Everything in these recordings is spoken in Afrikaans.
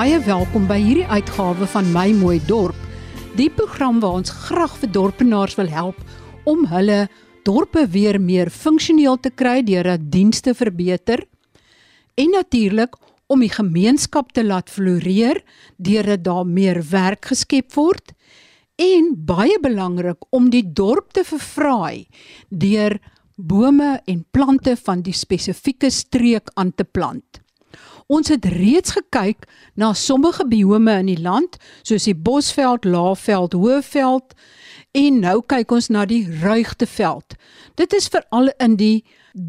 Baie welkom by hierdie uitgawe van My Mooi Dorp. Die program waar ons graag vir dorpenaars wil help om hulle dorpe weer meer funksioneel te kry deur dat dienste verbeter en natuurlik om die gemeenskap te laat floreer deurdat daar meer werk geskep word en baie belangrik om die dorp te verfraai deur bome en plante van die spesifieke streek aan te plant. Ons het reeds gekyk na sommige biome in die land, soos die Bosveld, Laagveld, Hoëveld en nou kyk ons na die Ruigteveld. Dit is veral in die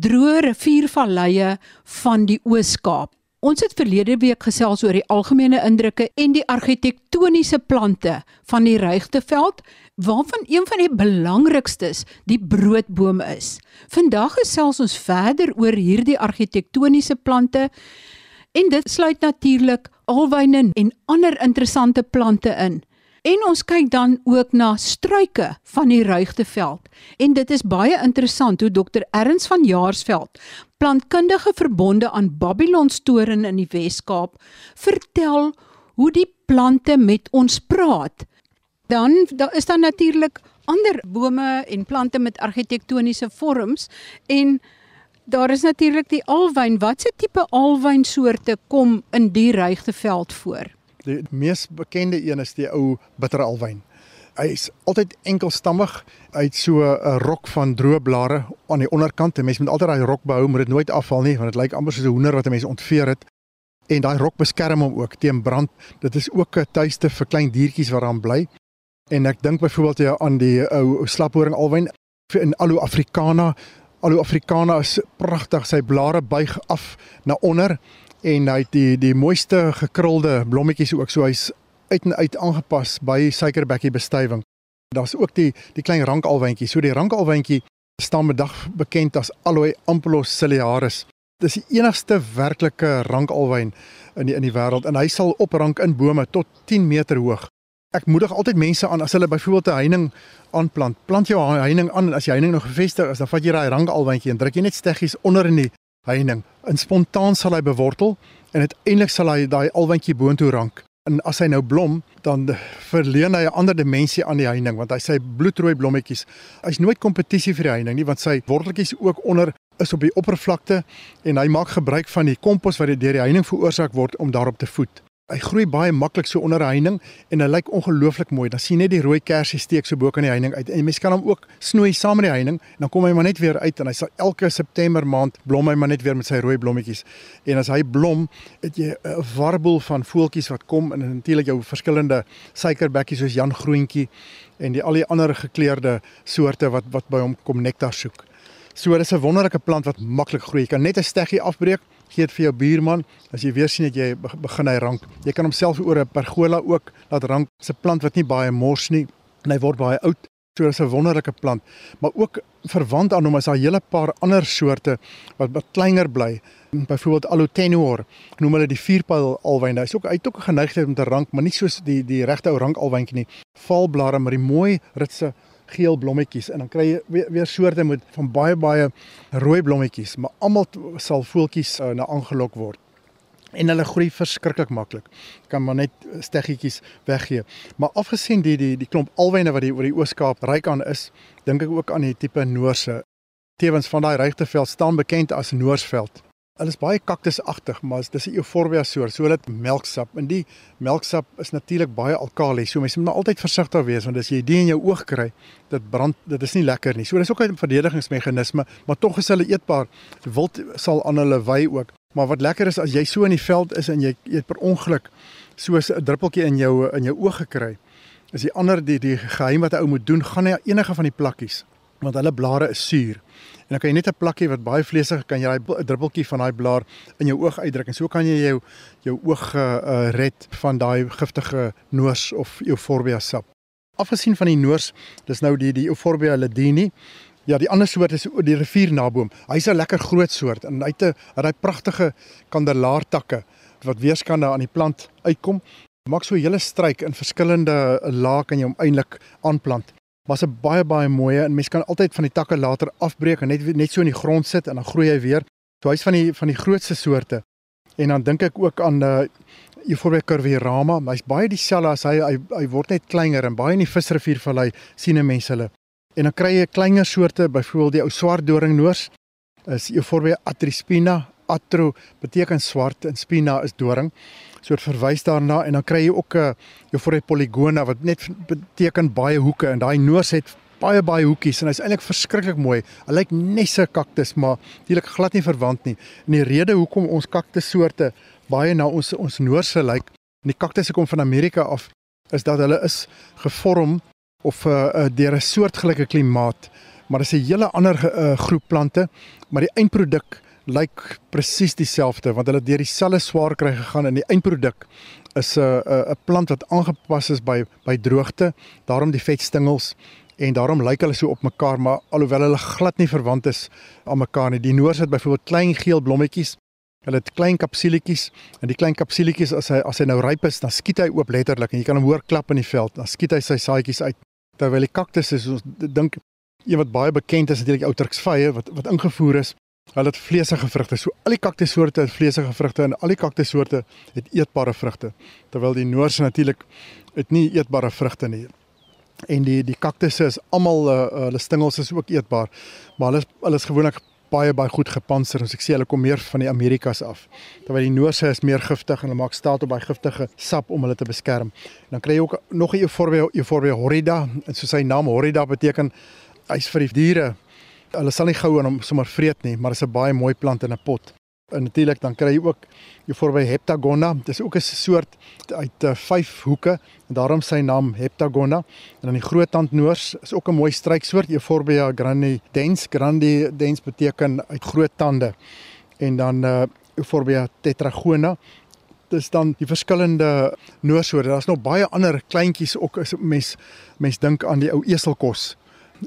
droë riviervalleie van die Oos-Kaap. Ons het verlede week gesels oor die algemene indrukke en die argitektoniese plante van die Ruigteveld, waarvan een van die belangrikstes die broodboom is. Vandag gesels ons verder oor hierdie argitektoniese plante En dit sluit natuurlik alwyne en ander interessante plante in. En ons kyk dan ook na struike van die Ruigteveld. En dit is baie interessant hoe Dr. Erns van Jaarsveld, plantkundige verbonde aan Babylonstoren in die Wes-Kaap, vertel hoe die plante met ons praat. Dan daar is daar natuurlik ander bome en plante met argitektoniese vorms en Daar is natuurlik die alwyn. Watse tipe alwynsoorte kom in die Ruigteveld voor? Die mees bekende een is die ou bitter alwyn. Hy is altyd enkelstammig. Hy het so 'n rok van droë blare aan die onderkant. 'n Mens moet altyd daai rok behou, moet dit nooit afval nie, want dit lyk amper soos 'n hoender wat 'n mens ontveer het. En daai rok beskerm hom ook teen brand. Dit is ook 'n tuiste vir klein diertjies wat daar bly. En ek dink byvoorbeeld ja aan die ou slaphoring alwyn in Aloe africana Aloe africana is pragtig. Sy blare buig af na onder en hy het die die mooiste gekrulde blommetjies ook. So hy's uit en uit aangepas by suikerbekkie bestuiving. Daar's ook die die klein rankalwyntjie. So die rankalwyntjie staan vandag bekend as Aloe ampelus ciliaris. Dis die enigste werklike rankalwyn in die in die wêreld en hy sal oprank in bome tot 10 meter hoog. Ek moedig altyd mense aan as hulle byvoorbeeld 'n heining aanplant. Plant jou heining aan en as die heining nog gefestig is, dan vat jy daai rangalwyntjie en druk jy net steggies onder in die heining. In spontaan sal hy bewortel en uiteindelik sal hy daai alwyntjie boontoe rank. En as hy nou blom, dan verleen hy 'n ander dimensie aan die heining want hy sê bloedrooi blommetjies. Hy's nooit kompetisie vir die heining nie want sy worteltjies ook onder is op die oppervlakte en hy maak gebruik van die kompos wat deur die heining veroorsaak word om daarop te voed hy groei baie maklik so onder 'n heining en hy lyk ongelooflik mooi. Dan sien jy net die rooi kersie steek so bo kan die heining uit. En mens kan hom ook snoei saam met die heining en dan kom hy maar net weer uit en hy sal elke September maand blom hy maar net weer met sy rooi blommetjies. En as hy blom, het jy 'n warboel van voeltjies wat kom en natuurlik jou verskillende suikerbekkies soos Jan Groentjie en die al die ander gekleurde soorte wat wat by hom kom nektar soek. So dis 'n wonderlike plant wat maklik groei. Jy kan net 'n steggie afbreek gee dit vir jou buurman as jy weer sien dat jy begin hy rank. Jy kan homself oor 'n pergola ook laat rank. Dis 'n plant wat nie baie mors nie en hy word baie oud. So dis 'n wonderlike plant, maar ook verwant aan hom is daar 'n hele paar ander soorte wat wat kleiner bly. Byvoorbeeld Alotenor, noem hulle die vierpyl alwyn. Hy's ook uit ook 'n geneigtheid om te rank, maar nie soos die die regte ou rank alwyntjie nie. Valblare maar die mooi ritse geel blommetjies en dan kry jy weer, weer soorte met van baie baie rooi blommetjies, maar almal sal voeltjies uh, na aangelok word. En hulle groei verskriklik maklik. Kan maar net steggetjies weggee. Maar afgesien die die die klomp alwyne wat die oor die Oos-Kaap ryk aan is, dink ek ook aan die tipe Noorse. Tewens van daai rygteveld staan bekend as Noorsveld. Hulle is baie kaktusagtig, maar dis 'n euphorbia soort. So hulle het melksap. En die melksap is natuurlik baie alkali. So mense moet maar altyd versigtig wees want as jy dit in jou oog kry, dit brand, dit is nie lekker nie. So dis ook 'n verdedigingsmeganisme, maar tog is hulle eetbaar. Wild sal aan hulle wy ook. Maar wat lekker is as jy so in die veld is en jy eet per ongeluk so 'n druppeltjie in jou in jou oog gekry. Is die ander die die geheim wat 'n ou moet doen, gaan hy enige van die plakkies want hulle blare is suur. En dan kan jy net 'n plakkie wat baie vleesig kan jy daai druppeltjie van daai blaar in jou oog uitdruk en so kan jy jou jou oog uh, red van daai giftige noors of euphorbia sap. Afgesien van die noors, dis nou die die euphorbia ledini. Ja, die ander soort is die riviernaboom. Hy's 'n lekker groot soort en hy het 'n hy pragtige kandelaartakke wat weerskande aan die plant uitkom. Maak so 'n hele struik in verskillende lae kan jy hom eintlik aanplant was 'n baie baie mooi en mens kan altyd van die takke later afbreek en net net so in die grond sit en dan groei hy weer. So hy's van die van die grootste soorte. En dan dink ek ook aan uh Euphorbia curvirama, hy's baie dieselfde as hy, hy hy word net kleiner en baie in die visriviervallei sien mense hulle. En dan kry jy kleiner soorte, byvoorbeeld die ou swart doringnoors is Euphorbia atrispina. Atro beteken swart en spina is doring. So dit verwys daarna en dan kry jy ook 'n uh, Euphorbia polygona wat net beteken baie hoeke en daai noors het baie baie hoekies en hy's eintlik verskriklik mooi. Hy lyk net 'n kaktus, maar eintlik glad nie verwant nie. En die rede hoekom ons kaktussoorte baie na ons ons noorse lyk, en die kaktusse kom van Amerika af, is dat hulle is gevorm of uh, uh, deur 'n soortgelyke klimaat, maar dit is 'n hele ander uh, groep plante, maar die eindproduk lyk presies dieselfde want hulle het deur dieselfde swaar kry gegaan en die eindproduk is 'n 'n plant wat aangepas is by by droogte, daarom die vetstingels en daarom lyk hulle so op mekaar maar alhoewel hulle glad nie verwant is aan mekaar nie. Die noors het byvoorbeeld klein geel blommetjies. Hulle het klein kapsuletjies en die klein kapsuletjies as hy as hy nou ryp is, dan skiet hy oop letterlik en jy kan hom hoor klap in die veld. Dan skiet hy sy saadjies uit. Terwyl die kaktus is ons dink een wat baie bekend is natuurlik Outrixvye wat wat ingevoer is. Hulle het vleesige vrugte. So al die kaktussoorte het vleesige vrugte en al die kaktussoorte het eetbare vrugte. Terwyl die noorse natuurlik het nie eetbare vrugte nie. En die die kaktusse is almal uh, hulle stingels is ook eetbaar. Maar hulle is, hulle is gewoonlik baie baie goed gepantser ons ek sê hulle kom meer van die Amerikas af. Terwyl die noorse is meer giftig en hulle maak staat op baie giftige sap om hulle te beskerm. En dan kry jy ook nog 'n Euphorbia Euphorbia horrida. En so sy naam horrida beteken hy's vir die diere hulle sal nie gou aan hom sommer vreet nie maar is 'n baie mooi plant in 'n pot. En natuurlik dan kry jy ook jy voorby heptagona dis ook 'n soort uit uh, vyf hoeke en daarom sy naam heptagona en dan die groot tandnoors is ook 'n mooi struiksoort Euphorbia grandidens. Grandidens beteken uit groot tande. En dan uh, Euphorbia tetragona. Dis dan die verskillende noorsoorte. Daar's nog baie ander kleintjies ook as mens mens dink aan die ou eselkos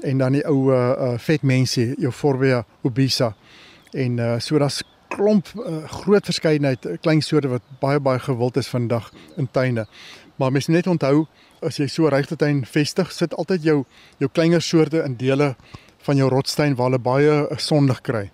en dan die ou uh, uh, vet mense Euphorbia obesa en uh, so daar's klomp uh, groot verskeidenheid klein soorte wat baie baie gewild is vandag in tuine. Maar mens moet net onthou as jy so regte tuin vestig, sit altyd jou jou kleiner soorte in dele van jou rotstuin waar hulle baie sonlig kry.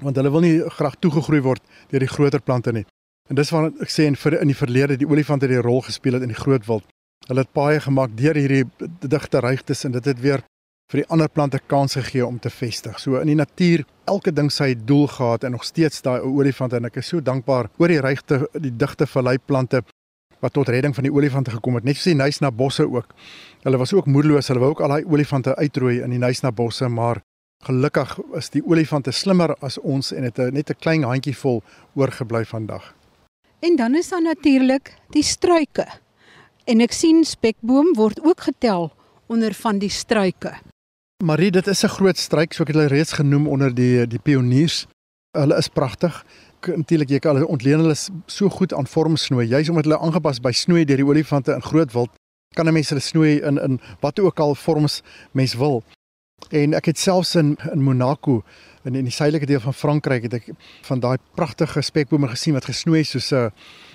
Want hulle wil nie graag toegegroei word deur die groter plante nie. En dis waar ek sê in vir in die verlede die olifante die rol gespeel het in die groot wild. Hulle het baie gemaak deur hierdie digte ruigtes en dit het weer vir die ander plante kans gegee om te vestig. So in die natuur, elke ding sy doel gehad en nog steeds daai olifant en ek is so dankbaar oor die regte die digte vallei plante wat tot redding van die olifante gekom het. Net soos die Nysna bosse ook. Hulle was ook moedeloos. Hulle wou ook al daai olifante uitroei in die Nysna bosse, maar gelukkig is die olifante slimmer as ons en het net 'n klein handjie vol oorgebly vandag. En dan is daar natuurlik die struike. En ek sien spekboom word ook getel onder van die struike. Marie, dit is 'n groot struik, so ek het hulle reeds genoem onder die die pioniers. Hulle is pragtig. Natuurlik jy kan hulle ontleen hulle so goed aan vorm snoei. Jy's omdat hulle aangepas by snoei deur die olifante in groot wild, kan 'n mens hulle snoei in in wat ook al vorms mens wil. En ek het selfs in in Monaco in in die suidelike deel van Frankryk het ek van daai pragtige spekbome gesien wat gesnoei soos 'n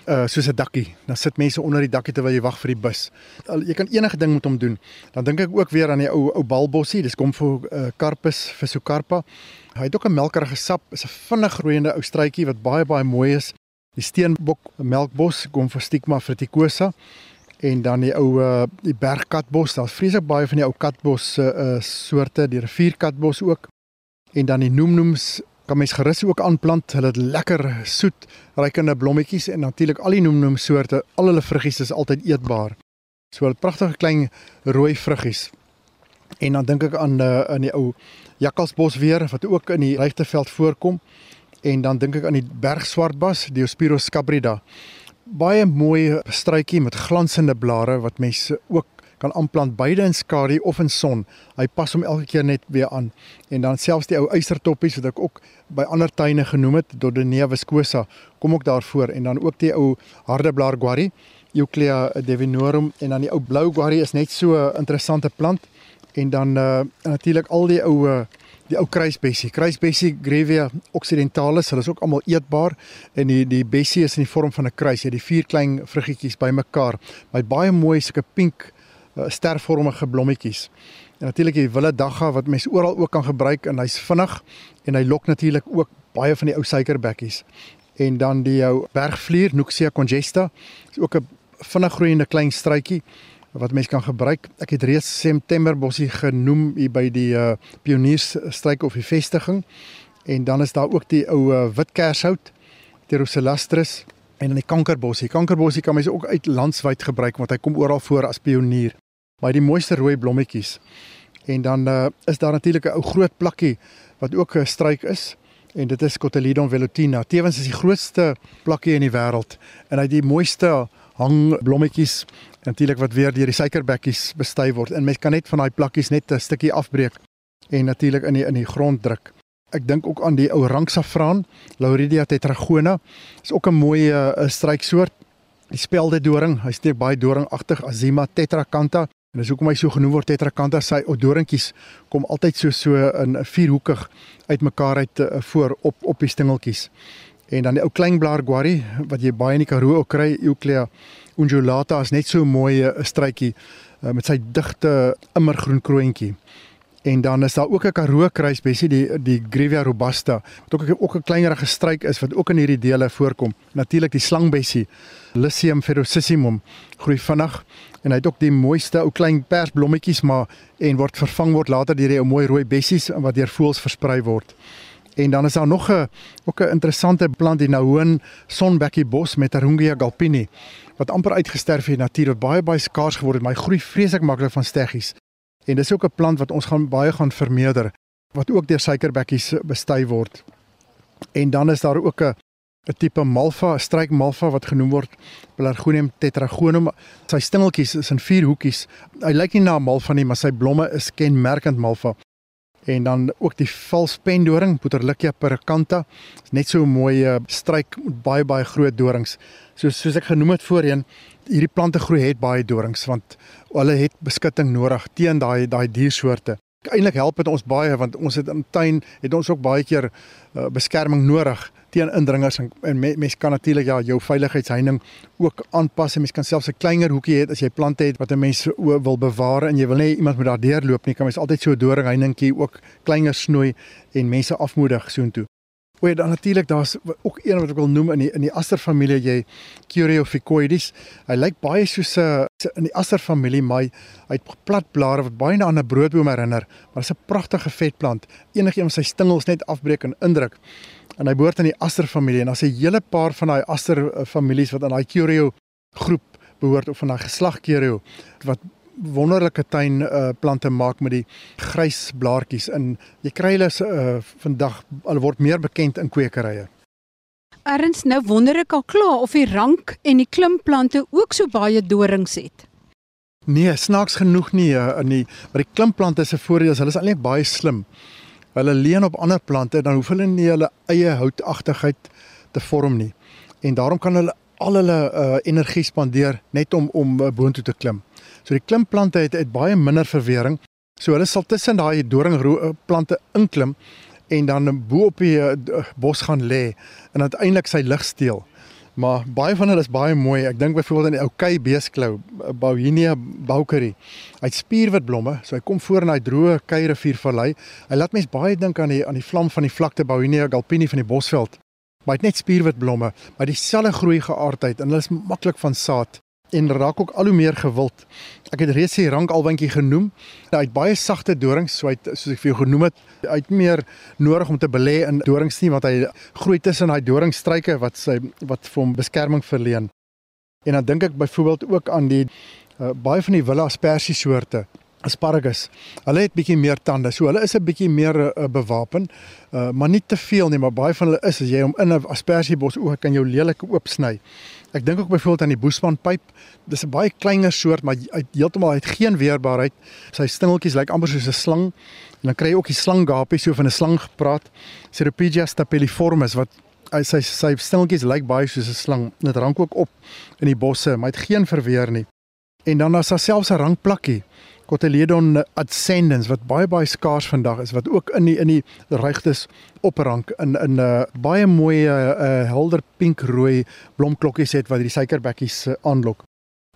uh soos 'n dakkie. Dan sit mense onder die dakkie terwyl jy wag vir die bus. Jy kan enige ding met hom doen. Dan dink ek ook weer aan die ou ou balbossie. Dis kom vir uh Carpus Physocarpa. Hy het ook 'n melkerige sap. Is 'n vinnig groeiende ou struitjie wat baie baie mooi is. Die steenbok melkbos kom vir Stigma fruticosa en dan die ou uh die bergkatbos. Daar's vreeslik baie van die ou katbos uh soorte, die rivierkatbos ook. En dan die noemnoems kan mens gerus ook aanplant. Hulle het lekker soet, rykende blommetjies en natuurlik al die noemnoem soorte, al hulle vruggies is altyd eetbaar. So 'n pragtige klein rooi vruggies. En dan dink ek aan uh, in die ou jakkalsbos weer wat ook in die regteveld voorkom. En dan dink ek aan die bergswartbas, Diospyros scabrida. Baie mooi struitjie met glansende blare wat mense ook kan aanplant beide in skadu of in son. Hy pas hom elke keer net weer aan. En dan selfs die ou eystertoppies wat ek ook by ander tuine genoem het, Dodonea viscosa, kom ook daarvoor en dan ook die ou hardeblaar guarri, Euclea divinorum en dan die ou blou guarri is net so 'n interessante plant. En dan uh natuurlik al die ou die ou kruisbessie, kruisbessie Grevia occidentalis, hulle is ook almal eetbaar en die die bessie is in die vorm van 'n kruis, jy het die vier klein vruggetjies bymekaar. Met baie mooi sulke pink uh, stervormige blommetjies. En natuurlik die wille dagga wat mense oral ook kan gebruik en hy's vinnig en hy lok natuurlik ook baie van die ou suikerbekkies. En dan die jou bergvlier Nuxia congesta. Is ook 'n vinnig groeiende klein struitjie wat mens kan gebruik. Ek het reeds September bossie genoem hier by die uh, pioniersstruik of die vestiging. En dan is daar ook die ou uh, witkershout, Pteroselastris en dan die kankerbossie. Kankerbossie kan mens ook uit landwyd gebruik want hy kom oral voor as pionier. Maar die mooiste rooi blommetjies. En dan uh, is daar natuurlik 'n ou groot plakkie wat ook 'n struik is en dit is Cotyledon velutina. Tewens is die grootste plakkie in die wêreld en hy het die mooiste hangblommetjies natuurlik wat weer deur die suikerbekkies bestui word. En mens kan net van daai plakkies net 'n stukkie afbreek en natuurlik in die in die grond druk. Ek dink ook aan die ou ranksafraan, Lauridia tetragona. Is ook 'n mooi uh, struiksoort. Die spelde doring, hy steek baie doringagtig Azima tetracantha. En dis hoekom hy so genoem word tetracantha. Sy doringkies kom altyd so so in 'n vierhoekig uitmekaar uit uh, voor op op die stingeltjies. En dan die ou kleinblaar guarri wat jy baie in die Karoo ook kry, Euclea undulata is net so 'n mooi 'n struitjie uh, met sy digte immergroen kroontjie. En dan is daar ook 'n Karoo kruisbesie die die Grevia robusta wat ook ook 'n kleinerige struik is wat ook in hierdie dele voorkom. Natuurlik die slangbesie Lycium ferocissimum groei vinnig en hy het ook die mooiste ou klein persblommetjies maar en word vervang word later deur die ou mooi rooi bessies wat deur voëls versprei word. En dan is daar nog 'n ook 'n interessante plant die Nahoon sonbekkie bos met Arungia galpini wat amper uitgesterf het natuurlik baie baie skaars geword het maar hy groei vreeslik maklik van steggies. En dis ook 'n plant wat ons gaan baie gaan vermeerder wat ook deur suikerbekkies bestui word. En dan is daar ook 'n 'n tipe malva, 'n struik malva wat genoem word Pelargonium tetragonum. Sy stingeltjies is in vier hoekies. Hy lyk nie na 'n malva nie, maar sy blomme is kenmerkend malva. En dan ook die valspendoring, Puterlicia percanta. Is net so 'n mooi uh, struik met baie baie groot dorings. So soos ek genoem het voorheen, hierdie plante groei het baie dorings want hulle het beskutting nodig teen daai daai diersoorte. Eindelik help dit ons baie want ons het in tuin het ons ook baie keer uh, beskerming nodig teen indringers en, en mense mes kan natuurlik ja jou veiligheidsheining ook aanpas en mense kan selfs 'n kleiner hoekie hê as jy plante het wat 'n mens wil bewaar en jy wil nie iemand moet daar deurloop nie kan mens altyd so 'n doringheiningkie ook kleiner snoei en mense afmoedig soontoe. O ja, dan natuurlik daar's ook een wat ek wil noem in die in die aster familie jy Cureophicoides. Hy lyk baie soos 'n in die aster familie, maar hy het plat blare wat baie na 'n broodboom herinner, maar dit is 'n pragtige vetplant. Enigiemand sy stingels net afbreek en indruk. En hy behoort aan die aster familie en daar's 'n hele paar van daai aster families wat aan daai Cureo groep behoort of van daai geslag Cureo wat wonderlike tuin uh, plante maak met die grys blaartjies in. Jy kry hulle uh, vandag hulle word meer bekend in kwekerye. Erns nou wonder ek al klaar of die rank en die klimplante ook so baie dorings het. Nee, snaaks genoeg nie uh, in die maar die klimplante se voordeel is hulle is eintlik baie slim. Hulle leen op ander plante dan hoef hulle nie hulle eie houtagtigheid te vorm nie. En daarom kan hulle al hulle uh, energie spandeer net om om uh, boontoe te klim. So die klimplante het, het baie minder verwering. So hulle sal tussen daai doringplante inklim en dan bo op die uh, bos gaan lê en uiteindelik sy lig steel. Maar baie van hulle is baie mooi. Ek dink byvoorbeeld aan die ou kei beesklou, Bauhinia baukeri. Hy het spierwit blomme, so hy kom voor in daai droë kei riviervallei. Hy laat mense baie dink aan die aan die vlam van die vlakte Bauhinia galpini van die Bosveld. Maar hy het net spierwit blomme, maar dieselfde groei geaardheid en hulle is maklik van saad en raak ook al hoe meer gewild. Ek het reeds die rankalwintjie genoem. Hy het baie sagte dorings, so hy soos ek vir jou genoem het, hy het meer nodig om te belê in dorings nie want hy groei tussen daai doringstruike wat sy wat vir hom beskerming verleen. En dan dink ek byvoorbeeld ook aan die uh, baie van die Villa aspersie soorte asparagus. Hulle het bietjie meer tande, so hulle is 'n bietjie meer uh, bewapen, uh, maar nie te veel nie, maar baie van hulle is as jy hom in 'n aspersiebos ook kan jou lelik oopsny. Ek dink ook byvoorbeeld aan die boesmanpyp. Dis 'n baie kleiner soort, maar hy heeltemal hy het geen weerbaarheid. Sy stingeltjies lyk amper soos 'n slang. En dan kry jy ook die slanggapie so van 'n slang gepraat. Ceropegia stapeliformis wat sy sy stingeltjies lyk baie soos 'n slang. Dit rank ook op in die bosse, maar hy het geen verweer nie. En dan as daar selfs 'n rankplakkie Cotyledon ascendens wat baie baie skaars vandag is wat ook in die in die ruigtes oprank in in 'n uh, eh, baie mooi uh, uh, helder pinkrooi blomklokkies het wat die suikerbekkies uh, aanlok.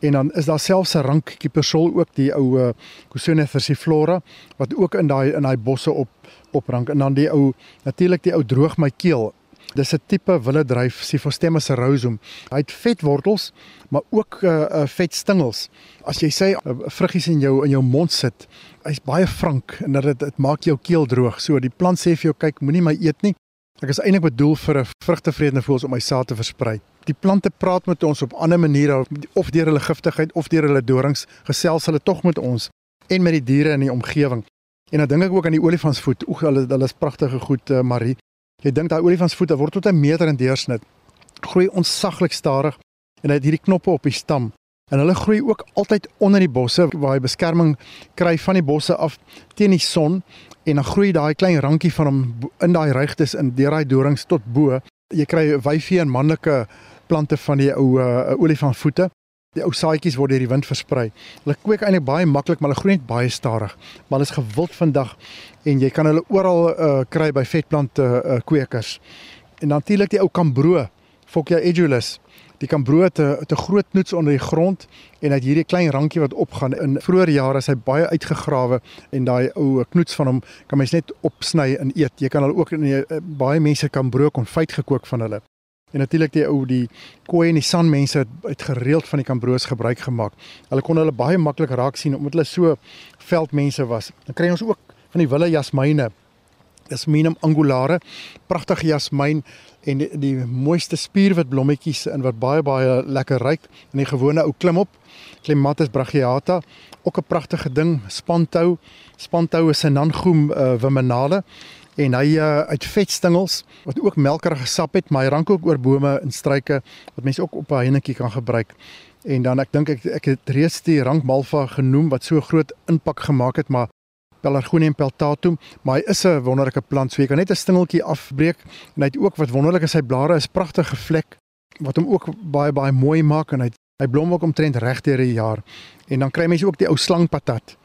En dan is daar selfs 'n rank kipersol ook die ou uh, Cosone versiflora wat ook in daai in daai bosse op oprank en dan die ou natuurlik die ou droog my keel Dis 'n tipe willedryf, Siphostemus rosum. Hy het vetwortels, maar ook uh, uh vetstingels. As jy sê 'n uh, vruggies in jou in jou mond sit, hy's baie frank en dit dit maak jou keel droog. So die plant sê vir jou kyk, moenie my eet nie. Ek is eintlik bedoel vir 'n vrugtevredende voëls om my saad te versprei. Die plante praat met ons op ander maniere of deur hulle giftigheid of deur hulle dorings, gesels hulle tog met ons en met die diere in die omgewing. En dan dink ek ook aan die olifantsvoet. Oek, hulle hulle is pragtige goed, Marie. Jy dink daai olifantsvoete word tot 'n meter in deursnit. Groei ontsaglik stadig en hy het hierdie knoppe op die stam. En hulle groei ook altyd onder die bosse waar hy beskerming kry van die bosse af teen die son en dan groei daai klein rankie van hom in daai rygtes in deur daai dorings tot bo. Jy kry wyfie en manlike plante van die ou uh, olifantvoete. Die ou saadjies word deur die wind versprei. Hulle kweek eintlik baie maklik, maar hulle groei net baie stadig. Maar hulle is gewild vandag en jy kan hulle oral uh, kry by vetplante uh, kweekers. En natuurlik die ou kambro, Fokia edulis. Die kambro het 'n te groot knoets onder die grond en het hierdie klein rankie wat opgaan. In vroeë jare is hy baie uitgegrawe en daai ou knoets van hom kan mens net opsny en eet. Jy kan hulle ook in die, baie mense kambro konfyt gekook van hulle. En natuurlik die ou die koei en die san mense het, het gereeld van die kambroos gebruik gemaak. Hulle kon hulle baie maklik raak sien omdat hulle so veldmense was. Dan kry ons ook van die wille jasmyne. Jasminum angulare, pragtige jasmyn en die, die mooiste spierwit blommetjies in wat baie baie lekker ruik in die gewone ou klimop Clematis brachiata ook 'n pragtige ding spantou spantou is 'n nangoom uh, wimenale en hy uh, uit vetstingels wat ook melkerige sap het maar hy rank ook oor bome en struike wat mense ook op 'n heinetjie kan gebruik en dan ek dink ek ek het reeds die rank malva genoem wat so groot impak gemaak het maar Pelargonium peltatum, maar hy is 'n wonderlike plant. So jy kan net 'n stingeltjie afbreek en hy het ook wat wonderlik is, sy blare is pragtige vlek wat hom ook baie baie mooi maak en hy hy blom ook omtrent reg deur die jaar. En dan kry mense ook die ou slangpatat.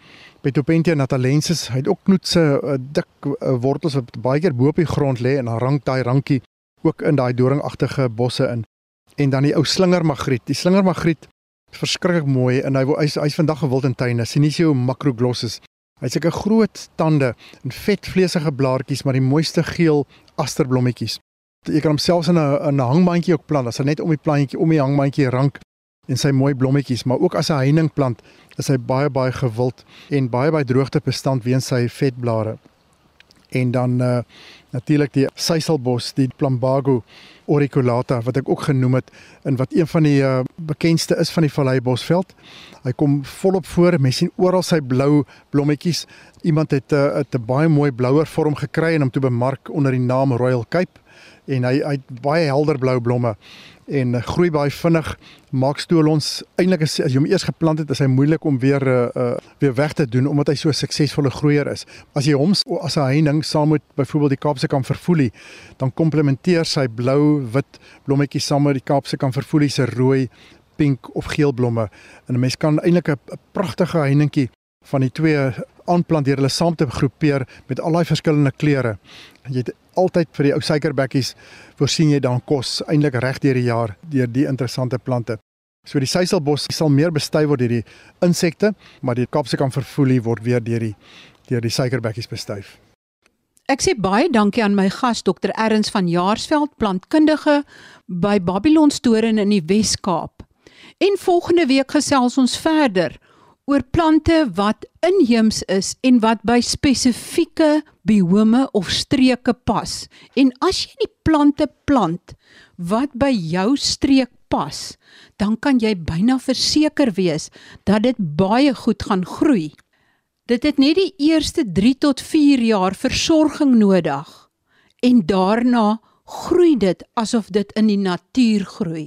Petopentia natalensis, hy het ook knoetse uh, dik uh, wortels wat baie keer bo op die grond lê en dan rank daai rankie ook in daai doringagtige bosse in. En dan die ou slingermagriet. Die slingermagriet verskriklik mooi en hy hy's hy's vandag gewild in tuine. Sinisio macroglossus. Hy het seker groot tande en vetvleesige blaartjies, maar die mooiste geel asterblommetjies. Jy kan hom selfs in 'n 'n hangmandjie ook plant. As hy net om die plantjie om die hangmandjie rank en sy mooi blommetjies, maar ook as 'n heiningplant is hy baie baie gewild en baie baie droogtebestand weens sy vetblare. En dan uh natuurlik die seiselbos, die Plumbago auriculata wat ek ook genoem het in wat een van die uh, bekendste is van die Vallei Bosveld. Hy kom volop voor. Mens sien oral sy blou blommetjies. Iemand het 'n uh, eh, 'n baie mooi blouer vorm gekry en hom toe bemark onder die naam Royal Cape en hy hy het baie helder blou blomme en uh, groei baie vinnig. Maak stolons eintlik as, as jy hom eers geplant het, is hy moeilik om weer uh, weer weg te doen omdat hy so 'n suksesvolle groeier is. As jy hom as 'n heining saam met byvoorbeeld die Kaapse kamferfoelie, dan komplementeer sy blou, wit blommetjies saam met die Kaapse kamferfoelie se rooi, pink of geel blomme. En 'n mens kan eintlik 'n pragtige heiningkie van die twee aanplant deur hulle saam te groepeer met al daai verskillende kleure. Jy het altyd vir die ou suikerbekkies voorsien jy dan kos eintlik reg deur die jaar deur die interessante plante. So die seiselbos sal meer bestui word deur die insekte, maar die Kaapse kan vervoelie word weer deur die deur die suikerbekkies bestuif. Ek sê baie dankie aan my gas Dr. Erns van Jaarsveld, plantkundige by Babylon Storen in die Wes-Kaap. En volgende week gesels ons verder oor plante wat inheems is en wat by spesifieke biome of streke pas. En as jy die plante plant wat by jou streek pas, dan kan jy byna verseker wees dat dit baie goed gaan groei. Dit het net die eerste 3 tot 4 jaar versorging nodig en daarna groei dit asof dit in die natuur groei.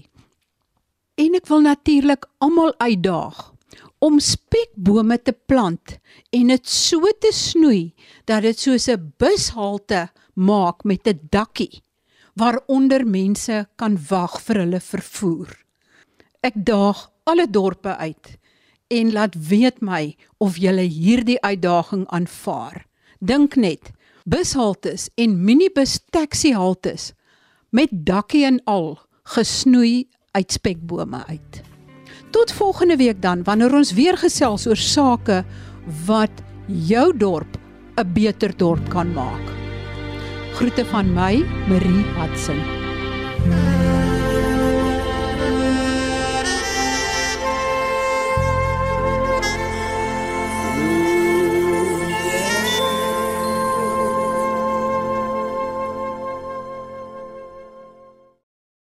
En ek wil natuurlik almal uitdaag om spekbome te plant en dit so te snoei dat dit soos 'n bushalte maak met 'n dakkie waaronder mense kan wag vir hulle vervoer. Ek daag alle dorpe uit en laat weet my of jy hierdie uitdaging aanvaar. Dink net, bushaltes en minibus taxihaltes met dakkie en al gesnoei uit spekbome uit. Tot volgende week dan wanneer ons weer gesels oor sake wat jou dorp 'n beter dorp kan maak. Groete van my, Marie Hudson.